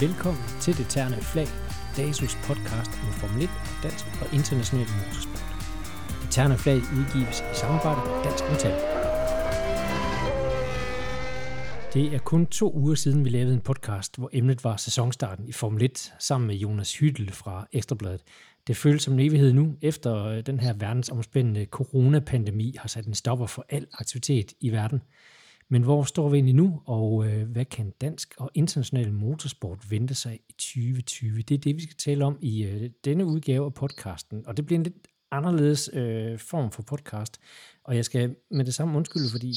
Velkommen til Det Terne Flag, DASUS podcast om Formel 1, dansk og international motorsport. Det Terne Flag udgives i samarbejde med Dansk Metal. Det er kun to uger siden, vi lavede en podcast, hvor emnet var sæsonstarten i Formel 1 sammen med Jonas Hyttel fra Ekstrabladet. Det føles som en evighed nu, efter øh, den her verdensomspændende coronapandemi har sat en stopper for al aktivitet i verden. Men hvor står vi egentlig nu, og øh, hvad kan dansk og international motorsport vente sig i 2020? Det er det, vi skal tale om i øh, denne udgave af podcasten, og det bliver en lidt anderledes øh, form for podcast. Og jeg skal med det samme undskylde, fordi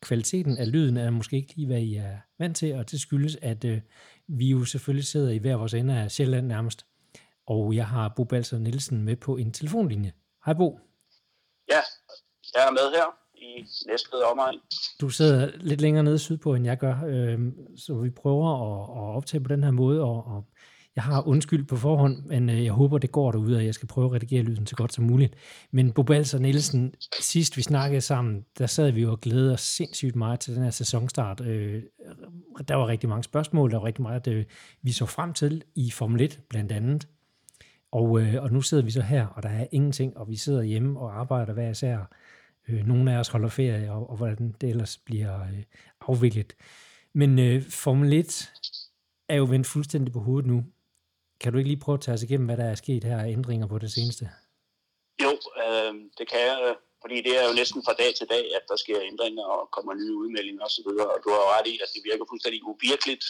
kvaliteten af lyden er måske ikke lige, hvad I er vant til, og det skyldes, at øh, vi jo selvfølgelig sidder i hver vores ende af Sjælland nærmest. Og jeg har Bo Balser Nielsen med på en telefonlinje. Hej Bo. Ja, jeg er med her i Næstved omegn. Du sidder lidt længere nede sydpå, end jeg gør, øh, så vi prøver at, at optage på den her måde, og, og jeg har undskyld på forhånd, men øh, jeg håber, det går derude, og jeg skal prøve at redigere lyden så godt som muligt. Men Bobals og Nielsen, sidst vi snakkede sammen, der sad vi jo og glædede os sindssygt meget til den her sæsonstart. Øh, der var rigtig mange spørgsmål, der var rigtig meget, det, vi så frem til i Formel 1 blandt andet. Og, og nu sidder vi så her, og der er ingenting, og vi sidder hjemme og arbejder hver især. Øh, nogle af os holder ferie, og, og hvordan det ellers bliver øh, afviklet. Men øh, Formel 1 er jo vendt fuldstændig på hovedet nu. Kan du ikke lige prøve at tage os igennem, hvad der er sket her af ændringer på det seneste? Jo, øh, det kan jeg, øh, fordi det er jo næsten fra dag til dag, at der sker ændringer og kommer nye udmeldinger osv., og du har ret i, at det virker fuldstændig uvirkeligt,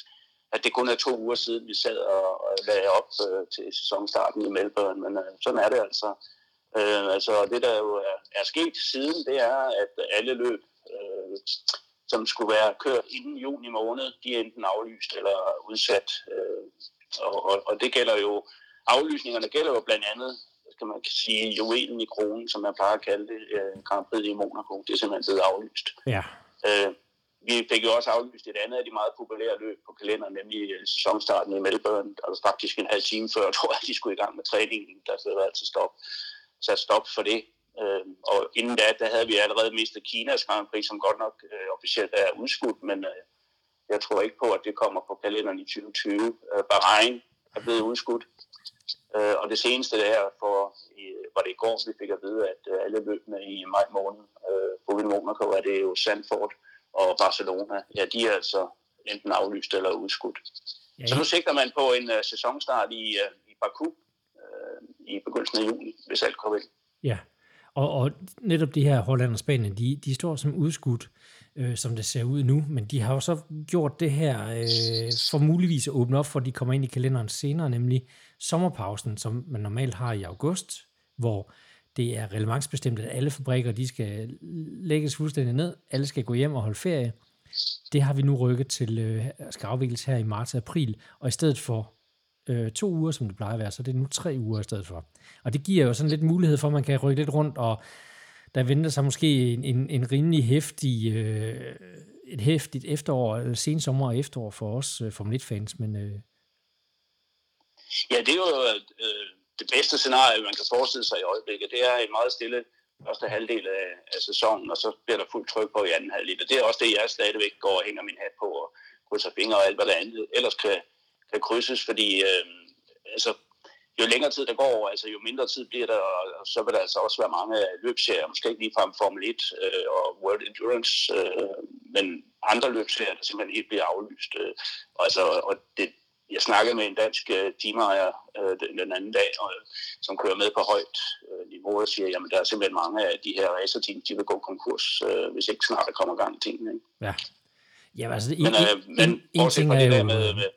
at det kun er to uger siden, vi sad og, og lagde op øh, til sæsonstarten i Melbourne, men øh, sådan er det altså. Øh, altså det, der jo er, er sket siden, det er, at alle løb, øh, som skulle være kørt inden juni måned, de er enten aflyst eller udsat. Øh, og, og, og det gælder jo, aflysningerne gælder jo blandt andet, skal man sige, juvelen i kronen, som man plejer at kalde det, øh, Grand Prix i Monaco, det er simpelthen blevet aflyst. Ja. Øh, vi fik jo også aflyst et andet af de meget populære løb på kalenderen, nemlig sæsonstarten i Melbourne. Altså faktisk en halv time før, tror jeg, de skulle i gang med træningen. Der blev altså stop, sat stop for det. Øh, og inden da, der havde vi allerede mistet Kinas Grand Prix, som godt nok øh, officielt er udskudt, men øh, jeg tror ikke på, at det kommer på kalenderen i 2020. Øh, Bahrain er blevet udskudt. Øh, og det seneste der, for, i, var det i går, vi fik at vide, at øh, alle løbende i maj måned øh, på Monaco er det jo Sandford og Barcelona. Ja, de er altså enten aflyst eller udskudt. Ja, Så nu sigter man på en uh, sæsonstart i, uh, i Baku i begyndelsen af juni, hvis alt går vel. Ja, og, og netop de her Holland og Spanien, de, de står som udskudt, øh, som det ser ud nu, men de har jo så gjort det her øh, for muligvis at åbne op for, de kommer ind i kalenderen senere, nemlig sommerpausen, som man normalt har i august, hvor det er relevansbestemt, at alle fabrikker de skal lægges fuldstændig ned, alle skal gå hjem og holde ferie. Det har vi nu rykket til, øh, skal afvikles her i marts og april, og i stedet for øh, to uger, som det plejer at være, så det er nu tre uger i stedet for. Og det giver jo sådan lidt mulighed for, at man kan rykke lidt rundt, og der venter sig måske en, en, en rimelig hæftig, øh, et hæftigt efterår, eller sensommer og efterår for os øh, Formel 1-fans, men... Øh... Ja, det er jo øh, det bedste scenarie, man kan forestille sig i øjeblikket. Det er en meget stille første halvdel af, af sæsonen, og så bliver der fuldt tryk på i anden halvdel. Og det er også det, jeg stadigvæk går og hænger min hat på, og krydser fingre og alt, hvad der andet ellers kan, kan krydses, fordi øh, altså, jo længere tid der går, altså jo mindre tid bliver der, og så vil der altså også være mange løbserier, måske ikke lige fra Formel 1 øh, og World Endurance, øh, men andre løbserier, der simpelthen ikke bliver aflyst. Øh, og, altså, og det, jeg snakkede med en dansk øh, teamejer øh, den, den anden dag, og, som kører med på højt øh, niveau og siger, jamen der er simpelthen mange af de her racerteam, de vil gå konkurs, øh, hvis ikke snart der kommer gang i tingene. Ikke? Ja. Ja, altså, men, øh, men bortset fra det der med, med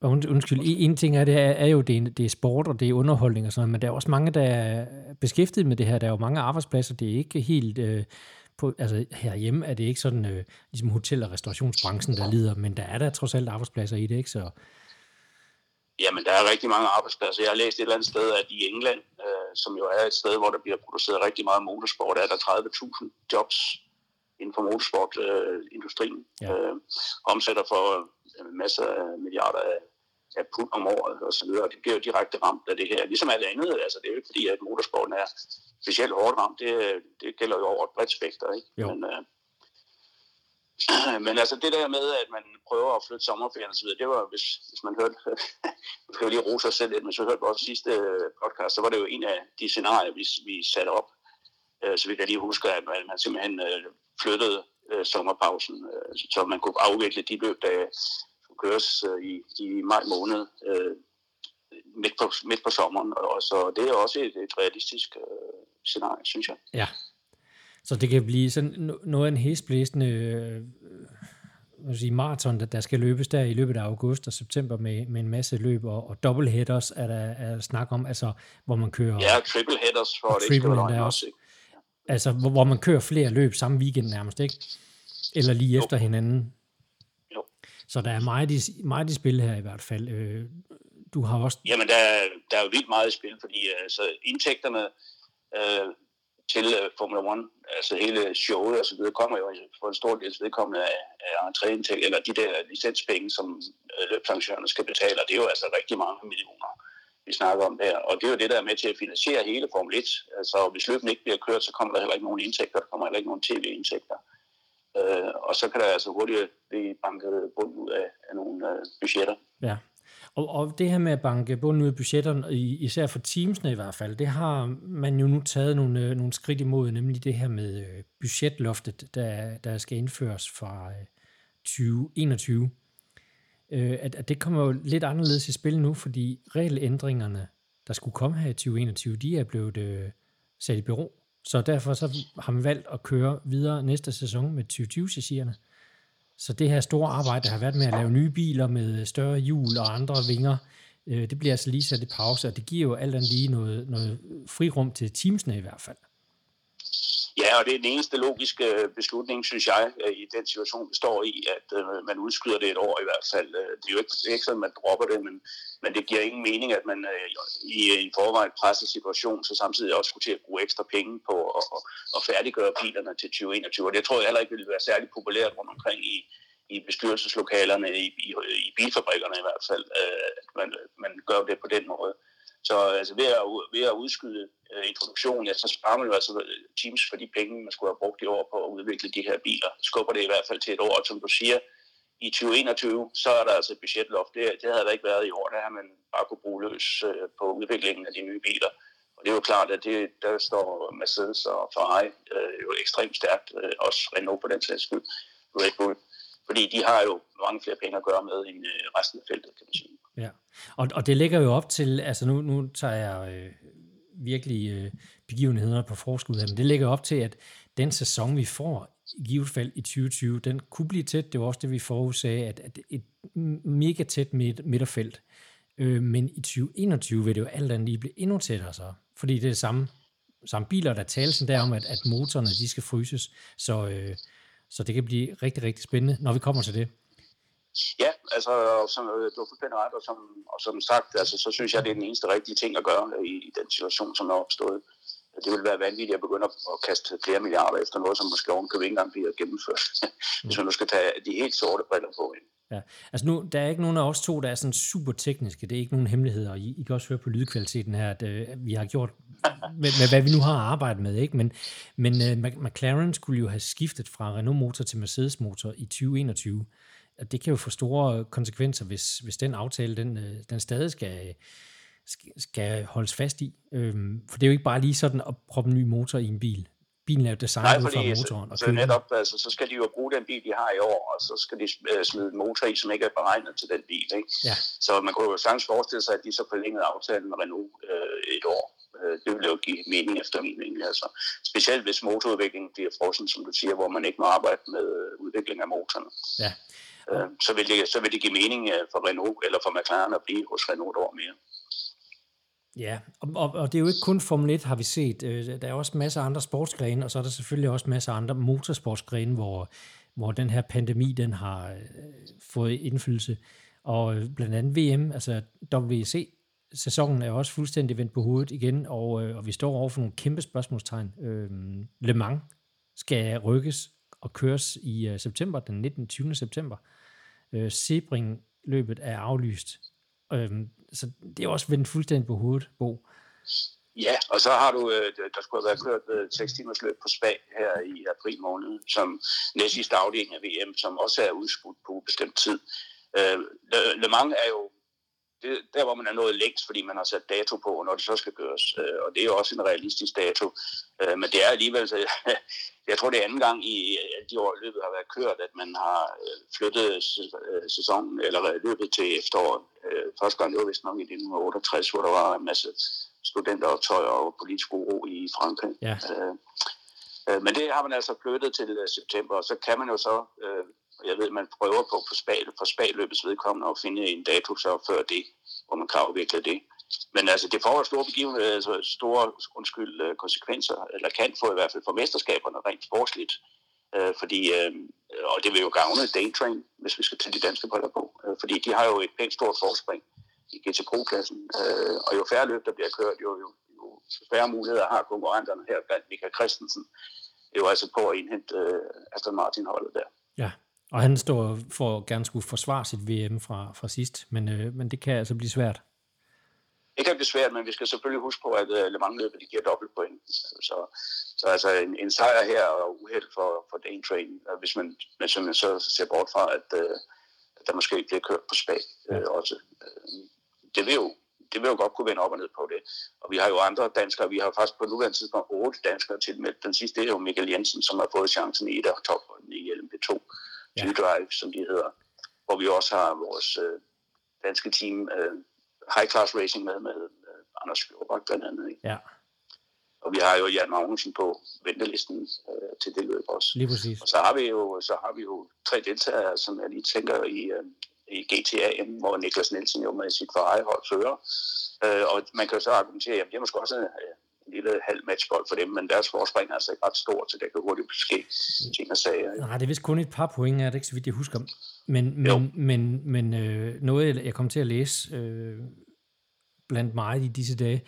Und, undskyld, en ting er, det er, er jo, det er, det er sport, og det er underholdning og sådan noget, men der er også mange, der er beskæftiget med det her. Der er jo mange arbejdspladser, det er ikke helt... Øh, på, altså herhjemme er det ikke sådan, øh, ligesom hotel- og restaurationsbranchen, der lider, men der er der trods alt arbejdspladser i det, ikke? Så, Jamen, der er rigtig mange arbejdspladser. Jeg har læst et eller andet sted, at i England, øh, som jo er et sted, hvor der bliver produceret rigtig meget motorsport, er der 30.000 jobs inden for motorsportindustrien. Øh, ja. øh, omsætter for en masse milliarder af, af pund om året og så videre. Det bliver jo direkte ramt af det her. Ligesom alt andet. Altså, det er jo ikke fordi, at motorsporten er specielt hårdt ramt. Det, det gælder jo over et bredt spekter. Ikke? Jo. Men, øh, Men altså det der med, at man prøver at flytte sommerferien osv., det var, hvis, hvis man hørte, man skal jo lige rose sig selv lidt, men man hørte vores sidste podcast, så var det jo en af de scenarier, vi, vi satte op. Øh, så vi kan lige huske, at man simpelthen øh, flyttede øh, sommerpausen, så man kunne afvikle de løb, der skulle køres i, i maj måned midt på, midt på sommeren. Og så det er også et, et realistisk scenarie, synes jeg. Ja, så det kan blive sådan noget af en hæsblæsende øh, sige, maraton, der, der skal løbes der i løbet af august og september med, med en masse løb, og, og double headers er der er snak om, altså hvor man kører... Ja, triple headers for det triple skal også. Ikke? Altså hvor, hvor man kører flere løb samme weekend nærmest, ikke? Eller lige jo. efter hinanden. Så der er meget i, meget i spil her i hvert fald. Øh, du har også... Jamen, der, er, der er jo vildt meget i spil, fordi altså, indtægterne øh, til uh, Formula 1, altså hele showet og så videre, kommer jo for en stor del vedkommende af, af entréindtægt, eller de der licenspenge, som øh, løbsarrangørerne skal betale, og det er jo altså rigtig mange millioner, vi snakker om der. Og det er jo det, der er med til at finansiere hele Formel 1. Altså, hvis løbene ikke bliver kørt, så kommer der heller ikke nogen indtægter, der kommer heller ikke nogen tv-indtægter. Øh, og så kan der altså hurtigt blive banket bund ud af, af nogle øh, budgetter. Ja, og, og det her med at banke bunden ud af budgetterne, især for teamsene i hvert fald, det har man jo nu taget nogle, øh, nogle skridt imod, nemlig det her med øh, budgetloftet, der, der skal indføres fra øh, 2021. Øh, at, at det kommer jo lidt anderledes i spil nu, fordi regelændringerne, der skulle komme her i 2021, de er blevet øh, sat i bero. Så derfor så har man valgt at køre videre næste sæson med 2020-chassierne. Så det her store arbejde, der har været med at lave nye biler med større hjul og andre vinger, øh, det bliver altså lige sat i pause, og det giver jo alt andet lige noget, noget frirum til teamsene i hvert fald. Ja, og det er den eneste logiske øh, beslutning, synes jeg, øh, i den situation, vi står i, at øh, man udskyder det et år i hvert fald. Øh, det er jo ikke, det er ikke sådan, at man dropper det, men, men det giver ingen mening, at man øh, i en forvejen presset situation, så samtidig også skulle til at bruge ekstra penge på at, at, at færdiggøre bilerne til 2021. Og det tror jeg heller ikke ville være særlig populært rundt omkring i, i bestyrelseslokalerne, i, i, i bilfabrikkerne i hvert fald, øh, at man, man gør det på den måde. Så altså, ved, at, ved at udskyde uh, introduktionen, ja, så sparer man jo altså øh, teams for de penge, man skulle have brugt i år på at udvikle de her biler. Skubber det i hvert fald til et år, og som du siger, i 2021, så er der altså et budgetloft. Det, det havde der ikke været i år, der har man bare kunne bruge løs uh, på udviklingen af de nye biler. Og det er jo klart, at det, der står Mercedes og Ferrari uh, jo ekstremt stærkt, uh, også Renault på den sags skyld, Red Bull. Fordi de har jo mange flere penge at gøre med end uh, resten af feltet, kan man sige. Ja, og, og det ligger jo op til, altså nu, nu tager jeg øh, virkelig øh, begivenheder på forskud her, men det ligger op til, at den sæson, vi får i givet fald i 2020, den kunne blive tæt. Det var også det, vi forudsagde, at, at et mega tæt midt, midterfelt. Øh, men i 2021 vil det jo alt andet lige blive endnu tættere så, fordi det er det samme, samme biler, der tales der om, at, at motorerne de skal fryses. Så, øh, så det kan blive rigtig, rigtig spændende, når vi kommer til det. Ja, altså, som, øh, du har fuldstændig ret, og som, og som sagt, altså, så synes jeg, det er den eneste rigtige ting at gøre i, i den situation, som er opstået. Det vil være vanvittigt at begynde at kaste flere milliarder efter noget, som måske ovenkøbet ikke engang bliver gennemført, hvis man nu skal tage de helt sorte briller på. Ja, altså nu, der er ikke nogen af os to, der er sådan super tekniske. Det er ikke nogen hemmeligheder. I, I kan også høre på lydkvaliteten her, at uh, vi har gjort med, med, hvad vi nu har arbejdet med. Ikke? Men, men uh, McLaren skulle jo have skiftet fra Renault motor til Mercedes motor i 2021 at det kan jo få store konsekvenser, hvis, hvis den aftale, den, øh, den stadig skal, skal holdes fast i. Øhm, for det er jo ikke bare lige sådan at proppe en ny motor i en bil. Bilen er jo designet Nej, fordi, fra motoren. Og så, så netop, altså, så skal de jo bruge den bil, de har i år, og så skal de øh, smide en motor i, som ikke er beregnet til den bil. Ikke? Ja. Så man kunne jo sagtens forestille sig, at de så forlængede aftalen med Renault øh, et år. Øh, det vil jo give mening efter min mening. Altså. Specielt hvis motorudviklingen bliver frossen, som du siger, hvor man ikke må arbejde med udvikling af motoren. Ja, øh, så, vil det, så vil det give mening øh, for Renault eller for McLaren at blive hos Renault et år mere. Ja, og, og, og det er jo ikke kun Formel 1, har vi set. Øh, der er også masser af andre sportsgrene, og så er der selvfølgelig også masser af andre motorsportsgrene, hvor, hvor den her pandemi, den har øh, fået indflydelse. Og øh, blandt andet VM, altså WEC, sæsonen er også fuldstændig vendt på hovedet igen, og, og vi står over for nogle kæmpe spørgsmålstegn. Øh, Le Mans skal rykkes og køres i øh, september, den 19. 20. september. Øh, Sebring-løbet er aflyst. Øh, så det er også vendt fuldstændig på hovedet, Bo. Ja, og så har du, øh, der skulle have været kørt øh, 6 timers løb på Spa her i april måned, som næst sidste afdeling af VM, som også er udskudt på bestemt tid. Øh, Le Mans er jo det, der, hvor man er nået længst, fordi man har sat dato på, når det så skal gøres. Øh, og det er jo også en realistisk dato. Øh, men det er alligevel, så, jeg tror det er anden gang i de år, løbet har været kørt, at man har øh, flyttet sæsonen, eller løbet til efteråret. Første gang, det var vist nok i 1968, hvor der var en masse studenteroptøjer og politisk uro i Frankrig. Ja. Men det har man altså flyttet til september, og så kan man jo så jeg ved, man prøver på for, spal, for spalløbets vedkommende at finde en dato så før det, hvor man kan afvikle det. Men altså, det får store begivenheder, altså store undskyld, øh, konsekvenser, eller kan få i hvert fald for mesterskaberne rent sportsligt. Øh, fordi, øh, og det vil jo gavne Daytrain, hvis vi skal til de danske briller på. Øh, fordi de har jo et pænt stort forspring i GT-Pro-klassen. Øh, og jo færre løb, der bliver kørt, jo, jo, jo færre muligheder har konkurrenterne her blandt Michael Christensen Det jo altså på at indhente øh, Aston Martin-holdet der. Ja, og han står for gerne skulle forsvare sit VM fra, fra sidst, men, øh, men det kan altså blive svært. Det kan blive svært, men vi skal selvfølgelig huske på, at uh, Le Mans-løbet giver dobbelt point. Så, så altså en, en sejr her og uheld for, for Dane Train, hvis man, hvis man så ser bort fra, at, uh, at der måske bliver kørt på spag uh, også. Uh, det vil jo det vil jo godt kunne vende op og ned på det. Og vi har jo andre danskere. Vi har faktisk på nuværende tidspunkt otte danskere tilmeldt. Den sidste det er jo Michael Jensen, som har fået chancen i et af topholdene i LMP2 ja. G-Drive, som de hedder, hvor vi også har vores øh, danske team øh, High Class Racing med, med øh, Anders Fjordbak blandt andet. Ikke? Ja. Og vi har jo Jan Magnussen på ventelisten øh, til det løb også. Lige præcis. Og så har vi jo, så har vi jo tre deltagere, som jeg lige tænker i, øh, i GTAM, hvor Niklas Nielsen jo med sit Ferrari-hold fører. Øh, og man kan jo så argumentere, at det er måske også øh, en lille halv matchbold for dem, men deres forspring er altså ikke ret stort, så det kan hurtigt ske ting og sager. Nej, det er vist kun et par point, er det ikke så vidt jeg husker. Men, men, men, men øh, noget, jeg kom til at læse øh, blandt mig i disse dage,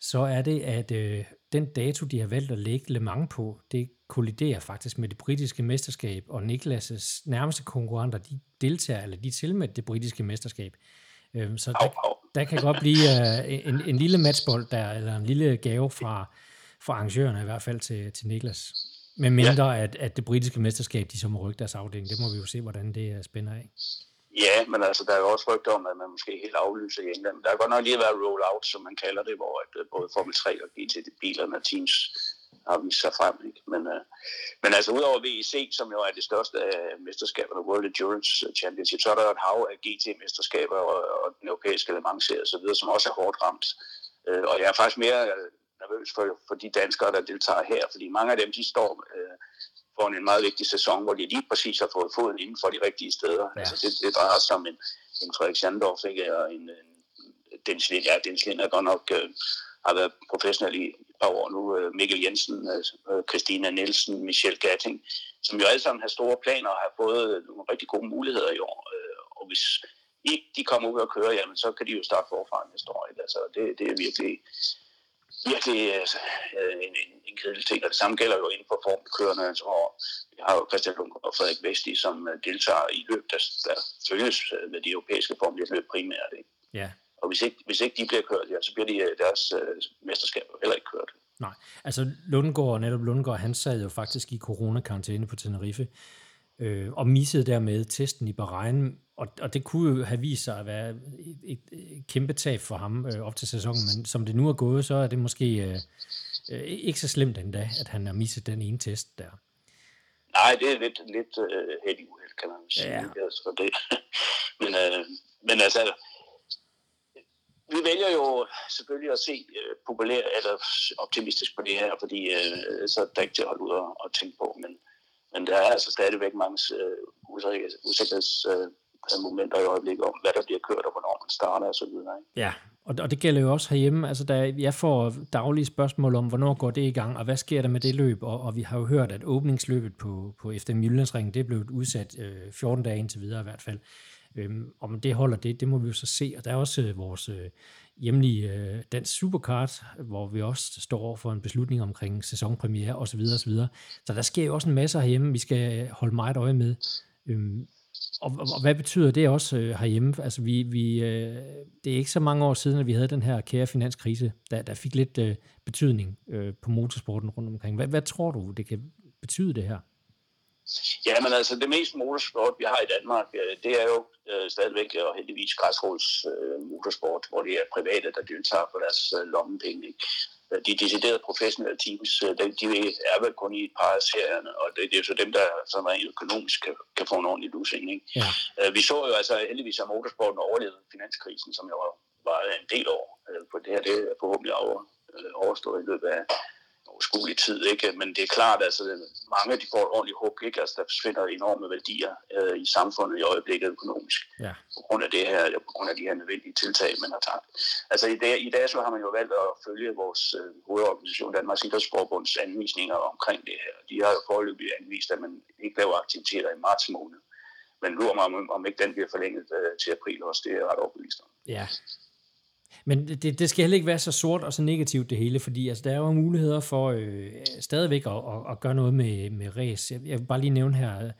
så er det, at øh, den dato, de har valgt at lægge Le Mans på, det kolliderer faktisk med det britiske mesterskab, og Niklas' nærmeste konkurrenter, de deltager, eller de tilmelder det britiske mesterskab. Øh, så der, der kan godt blive uh, en, en lille matchbold der, eller en lille gave fra, fra arrangørerne i hvert fald til, til Niklas. Men mindre, ja. at, at det britiske mesterskab, de så må rykke deres afdeling. Det må vi jo se, hvordan det spænder af. Ja, men altså, der er jo også rygter om, at man måske helt aflyser i England. Der er godt nok lige været roll-out, som man kalder det, hvor at, øh, både Formel 3 og GT-bilerne og teams har vist sig frem. Ikke? Men, uh, men altså udover VEC, som jo er det største af mesterskaberne, World Endurance Championship, så er der jo et hav af GT-mesterskaber og, og den europæiske Le Mans-serie osv., som også er hårdt ramt. Uh, og jeg er faktisk mere nervøs for, for de danskere, der deltager her, fordi mange af dem, de står uh, foran en meget vigtig sæson, hvor de lige præcis har fået foden inden for de rigtige steder. Ja. Altså det, det drejer sig om en, en Frederik Sandorf, ikke? og en, en Dennis Lind, ja, Dennis Lind er godt nok uh, har været professionel i et par år nu. Øh, Mikkel Jensen, øh, Christina Nielsen, Michelle Gatting, som jo alle sammen har store planer og har fået nogle rigtig gode muligheder i år. Øh, og hvis ikke de kommer ud og kører, jamen, så kan de jo starte forfra næste år. Ikke? Altså, det, det er virkelig virkelig altså, en, en, en kedelig ting, og det samme gælder jo inden for formkørende, altså, hvor vi har jo Christian Lund og Frederik Vesti, som deltager i løb, der, der følges med de europæiske formløb løb primært. Ikke? Ja. Og hvis ikke, hvis ikke de bliver kørt, ja, så bliver de, deres uh, mesterskab heller ikke kørt. Nej, altså Lundgaard, netop Lundgaard, han sad jo faktisk i coronakarantæne på Tenerife, øh, og missede dermed testen i Bahrain, og, og det kunne jo have vist sig at være et, et, et kæmpe tab for ham øh, op til sæsonen, men som det nu er gået, så er det måske øh, øh, ikke så slemt endda, at han har misset den ene test der. Nej, det er lidt, lidt uh, heldig uheld, kan man sige. Ja. Altså, det. men, uh, men altså, vi vælger jo selvfølgelig at se øh, populær eller optimistisk på det her, fordi øh, så er det ikke til at holde ud og, og tænke på, men, men der er altså stadigvæk mange øh, usikkerhedsmomenter øh, i øjeblikket om, hvad der bliver kørt og hvornår man starter osv. Ja, og, og det gælder jo også herhjemme. Altså, der, jeg får daglige spørgsmål om, hvornår går det i gang, og hvad sker der med det løb? Og, og vi har jo hørt, at åbningsløbet på, på FDM Jyllandsringen, det er blevet udsat øh, 14 dage indtil videre i hvert fald. Øhm, om det holder det, det må vi jo så se. Og der er også øh, vores øh, hjemlige øh, dansk supercard, hvor vi også står over for en beslutning omkring sæsonpremiere osv. osv. Så der sker jo også en masse herhjemme, vi skal holde meget øje med. Øhm, Og, og hvad betyder det også øh, herhjemme? Altså, vi, vi, øh, det er ikke så mange år siden, at vi havde den her kære finanskrise, der, der fik lidt øh, betydning øh, på motorsporten rundt omkring. Hvad, hvad tror du, det kan betyde det her? Ja, men altså det mest motorsport, vi har i Danmark, øh, det er jo øh, stadigvæk og heldigvis græsrods øh, motorsport, hvor det er private, der deltager på deres øh, lommepenge. Ikke? De deciderede professionelle teams, øh, de, de er vel kun i et par af serierne, og det, det er jo så dem, der som er økonomisk kan, kan få en ordentlig lusing. Ikke? Ja. Øh, vi så jo altså heldigvis, at motorsporten overlevede finanskrisen, som jo var en del år. For det her det er forhåbentlig over, overstået i løbet af overskuelig tid, ikke? Men det er klart, at altså, mange de får et ordentligt hug, ikke? Altså, der forsvinder enorme værdier øh, i samfundet i øjeblikket økonomisk, ja. på grund af det her, på grund af de her nødvendige tiltag, man har taget. Altså i, dag, i dag så har man jo valgt at følge vores øh, hovedorganisation, Danmarks Idrætsforbunds anvisninger omkring det her. De har jo foreløbig anvist, at man ikke laver aktiviteter i marts måned. Men nu om, om ikke den bliver forlænget øh, til april også, det er ret overbevist om. Ja, men det, det skal heller ikke være så sort og så negativt det hele, fordi altså, der er jo muligheder for øh, stadigvæk at, at, at gøre noget med, med race. Jeg, jeg vil bare lige nævne her,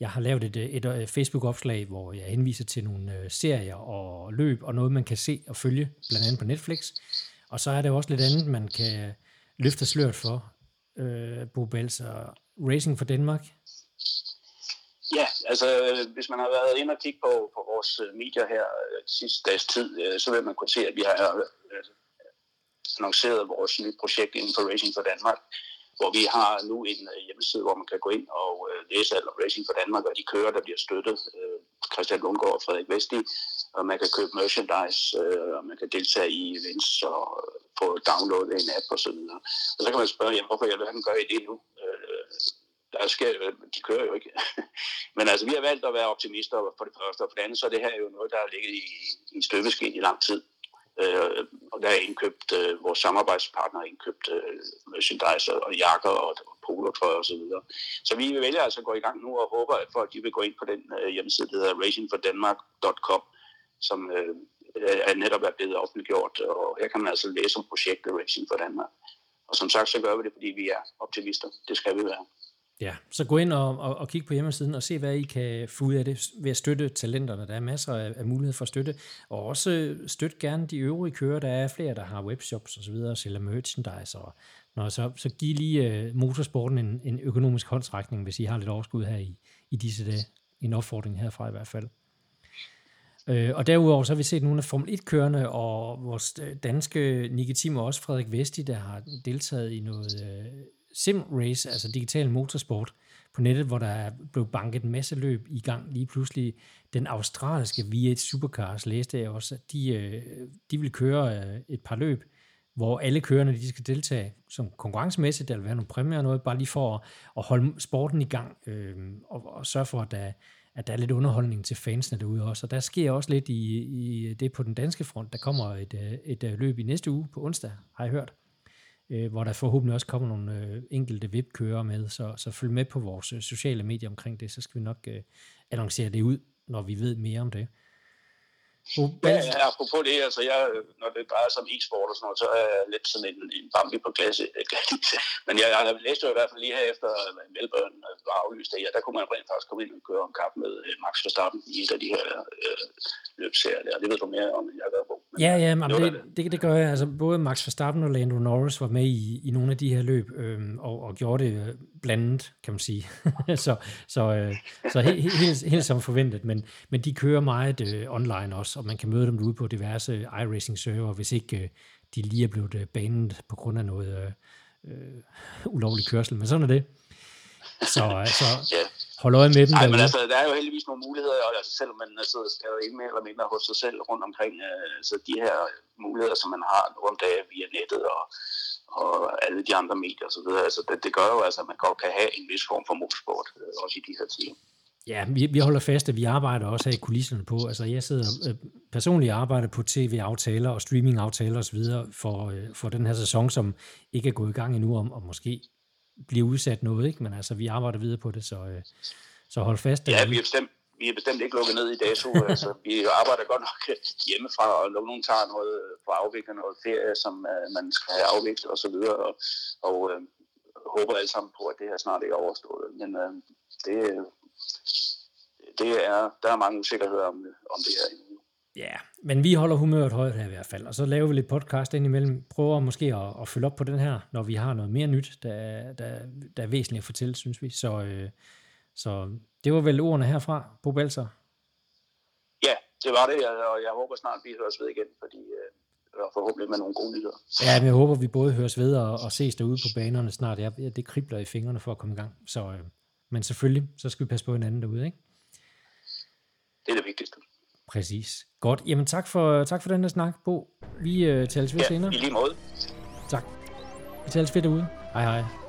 jeg har lavet et, et, et Facebook-opslag, hvor jeg henviser til nogle øh, serier og løb, og noget man kan se og følge, blandt andet på Netflix. Og så er der også lidt andet, man kan løfte sløret for, øh, Bo og Racing for Danmark, Ja, altså hvis man har været inde og kigge på, på vores øh, medier her sidste dags tid, øh, så vil man kunne se, at vi har øh, øh, annonceret vores nye projekt inden for Racing for Danmark, hvor vi har nu en hjemmeside, hvor man kan gå ind og læse alt om Racing for Danmark og de kører, der bliver støttet. Christian Lundgaard og Frederik Vesti, og man kan købe merchandise, og man kan deltage i events og få downloadet en app og så videre. Og så kan man spørge, jamen, hvorfor jeg alverden gør I det nu? Der skal, de kører jo ikke. Men altså, vi har valgt at være optimister for det første, og for det andet, så er det her jo noget, der har ligget i, i støbeskin i lang tid. Øh, og der er indkøbt, øh, vores samarbejdspartner har indkøbt øh, merchandise og, og jakker og, og polotrøjer osv. Så, videre. så vi vælger altså at gå i gang nu og håber, at folk de vil gå ind på den øh, hjemmeside, der hedder racingfordenmark.com, som øh, er netop er blevet offentliggjort, og her kan man altså læse om projektet Racing for Danmark. Og som sagt, så gør vi det, fordi vi er optimister. Det skal vi være. Ja, så gå ind og, og, og kig på hjemmesiden og se, hvad I kan få ud af det ved at støtte talenterne. Der er masser af, af mulighed for at støtte. Og også støt gerne de øvrige kører. Der er flere, der har webshops osv. og sælger merchandise. Og, når så, så giv lige uh, motorsporten en, en økonomisk håndsrækning, hvis I har lidt overskud her i, i disse dage. En opfordring herfra i hvert fald. Øh, og derudover så har vi set nogle af Formel 1-kørende, og vores øh, danske Nicky Tim og også Frederik Vesti, der har deltaget i noget øh, sim-race, altså digital motorsport, på nettet, hvor der er blevet banket en masse løb i gang lige pludselig. Den australske V8 Supercars læste jeg også, at de, øh, de vil køre øh, et par løb, hvor alle kørende de skal deltage som konkurrencemæssigt, der vil være nogle præmier og noget, bare lige for at, at holde sporten i gang øh, og, og sørge for, at der, at der er lidt underholdning til fansene derude også. Og der sker også lidt i, i det på den danske front. Der kommer et, øh, et løb i næste uge på onsdag, har jeg hørt øh, hvor der forhåbentlig også kommer nogle øh, enkelte VIP-kører med, så, så følg med på vores øh, sociale medier omkring det, så skal vi nok øh, annoncere det ud, når vi ved mere om det. Oh, ja, ja, apropos det, altså jeg, når det drejer sig om e-sport og sådan noget, så er jeg lidt sådan en, en bambi på klasse. Men jeg, jeg læste jo i hvert fald lige her efter Melbourne var aflyst, at ja, der kunne man rent faktisk komme ind og køre en kamp med øh, Max Verstappen i et af de her øh, løbserier der. Det ved du mere om, end jeg gør på. Ja, ja, men det, det, det, gør jeg. Altså, både Max Verstappen og Lando Norris var med i, i nogle af de her løb, øh, og, og gjorde det øh, blandet, kan man sige. så så, øh, så helt, helt, helt som forventet, men, men de kører meget øh, online også og man kan møde dem ude på diverse iRacing-server, hvis ikke øh, de lige er blevet øh, banet på grund af noget øh, øh, ulovlig kørsel. Men sådan er det. Så altså, ja. Hold øje med dem. Nej, men altså, der er jo heldigvis nogle muligheder, og altså, selvom man sidder skrevet ind mere eller mindre hos sig selv rundt omkring, øh, så de her muligheder, som man har nu om dagen via nettet og, og alle de andre medier osv., altså, det, det gør jo altså, at man godt kan have en vis form for motorsport, øh, også i de her tider. Ja, vi, vi holder fast, at vi arbejder også her i kulisserne på. Altså, jeg sidder øh, personligt arbejder på tv-aftaler og streaming-aftaler osv. For, øh, for den her sæson, som ikke er gået i gang endnu, om, og måske bliver udsat noget, ikke? Men altså, vi arbejder videre på det, så, øh, så hold fast. Ja, vi er bestemt, vi er bestemt ikke lukket ned i dato. altså, vi arbejder godt nok hjemmefra, og nogen tager noget på afvikling, noget ferie, som uh, man skal have afviklet og så videre, og, og uh, håber alle sammen på, at det her snart ikke er overstået. Men uh, det, det er, der er mange usikkerheder om, om det her endnu. Ja, men vi holder humøret højt her i hvert fald, og så laver vi lidt podcast indimellem. Prøver måske at, at følge op på den her, når vi har noget mere nyt, der, der, der er væsentligt at fortælle, synes vi. Så, øh, så det var vel ordene herfra, Bo Balser. Ja, det var det, og jeg håber snart, vi høres ved igen, fordi øh, forhåbentlig med nogle gode nyheder. Ja, men jeg håber, vi både høres ved og, og ses derude på banerne snart. Ja, det kribler i fingrene for at komme i gang. Så, øh, men selvfølgelig, så skal vi passe på hinanden derude, ikke? Det er det vigtigste. Præcis. Godt. Jamen tak for, tak for den her snak, Bo. Vi øh, tales ved ja, senere. i lige måde. Tak. Vi tales ved derude. Hej hej.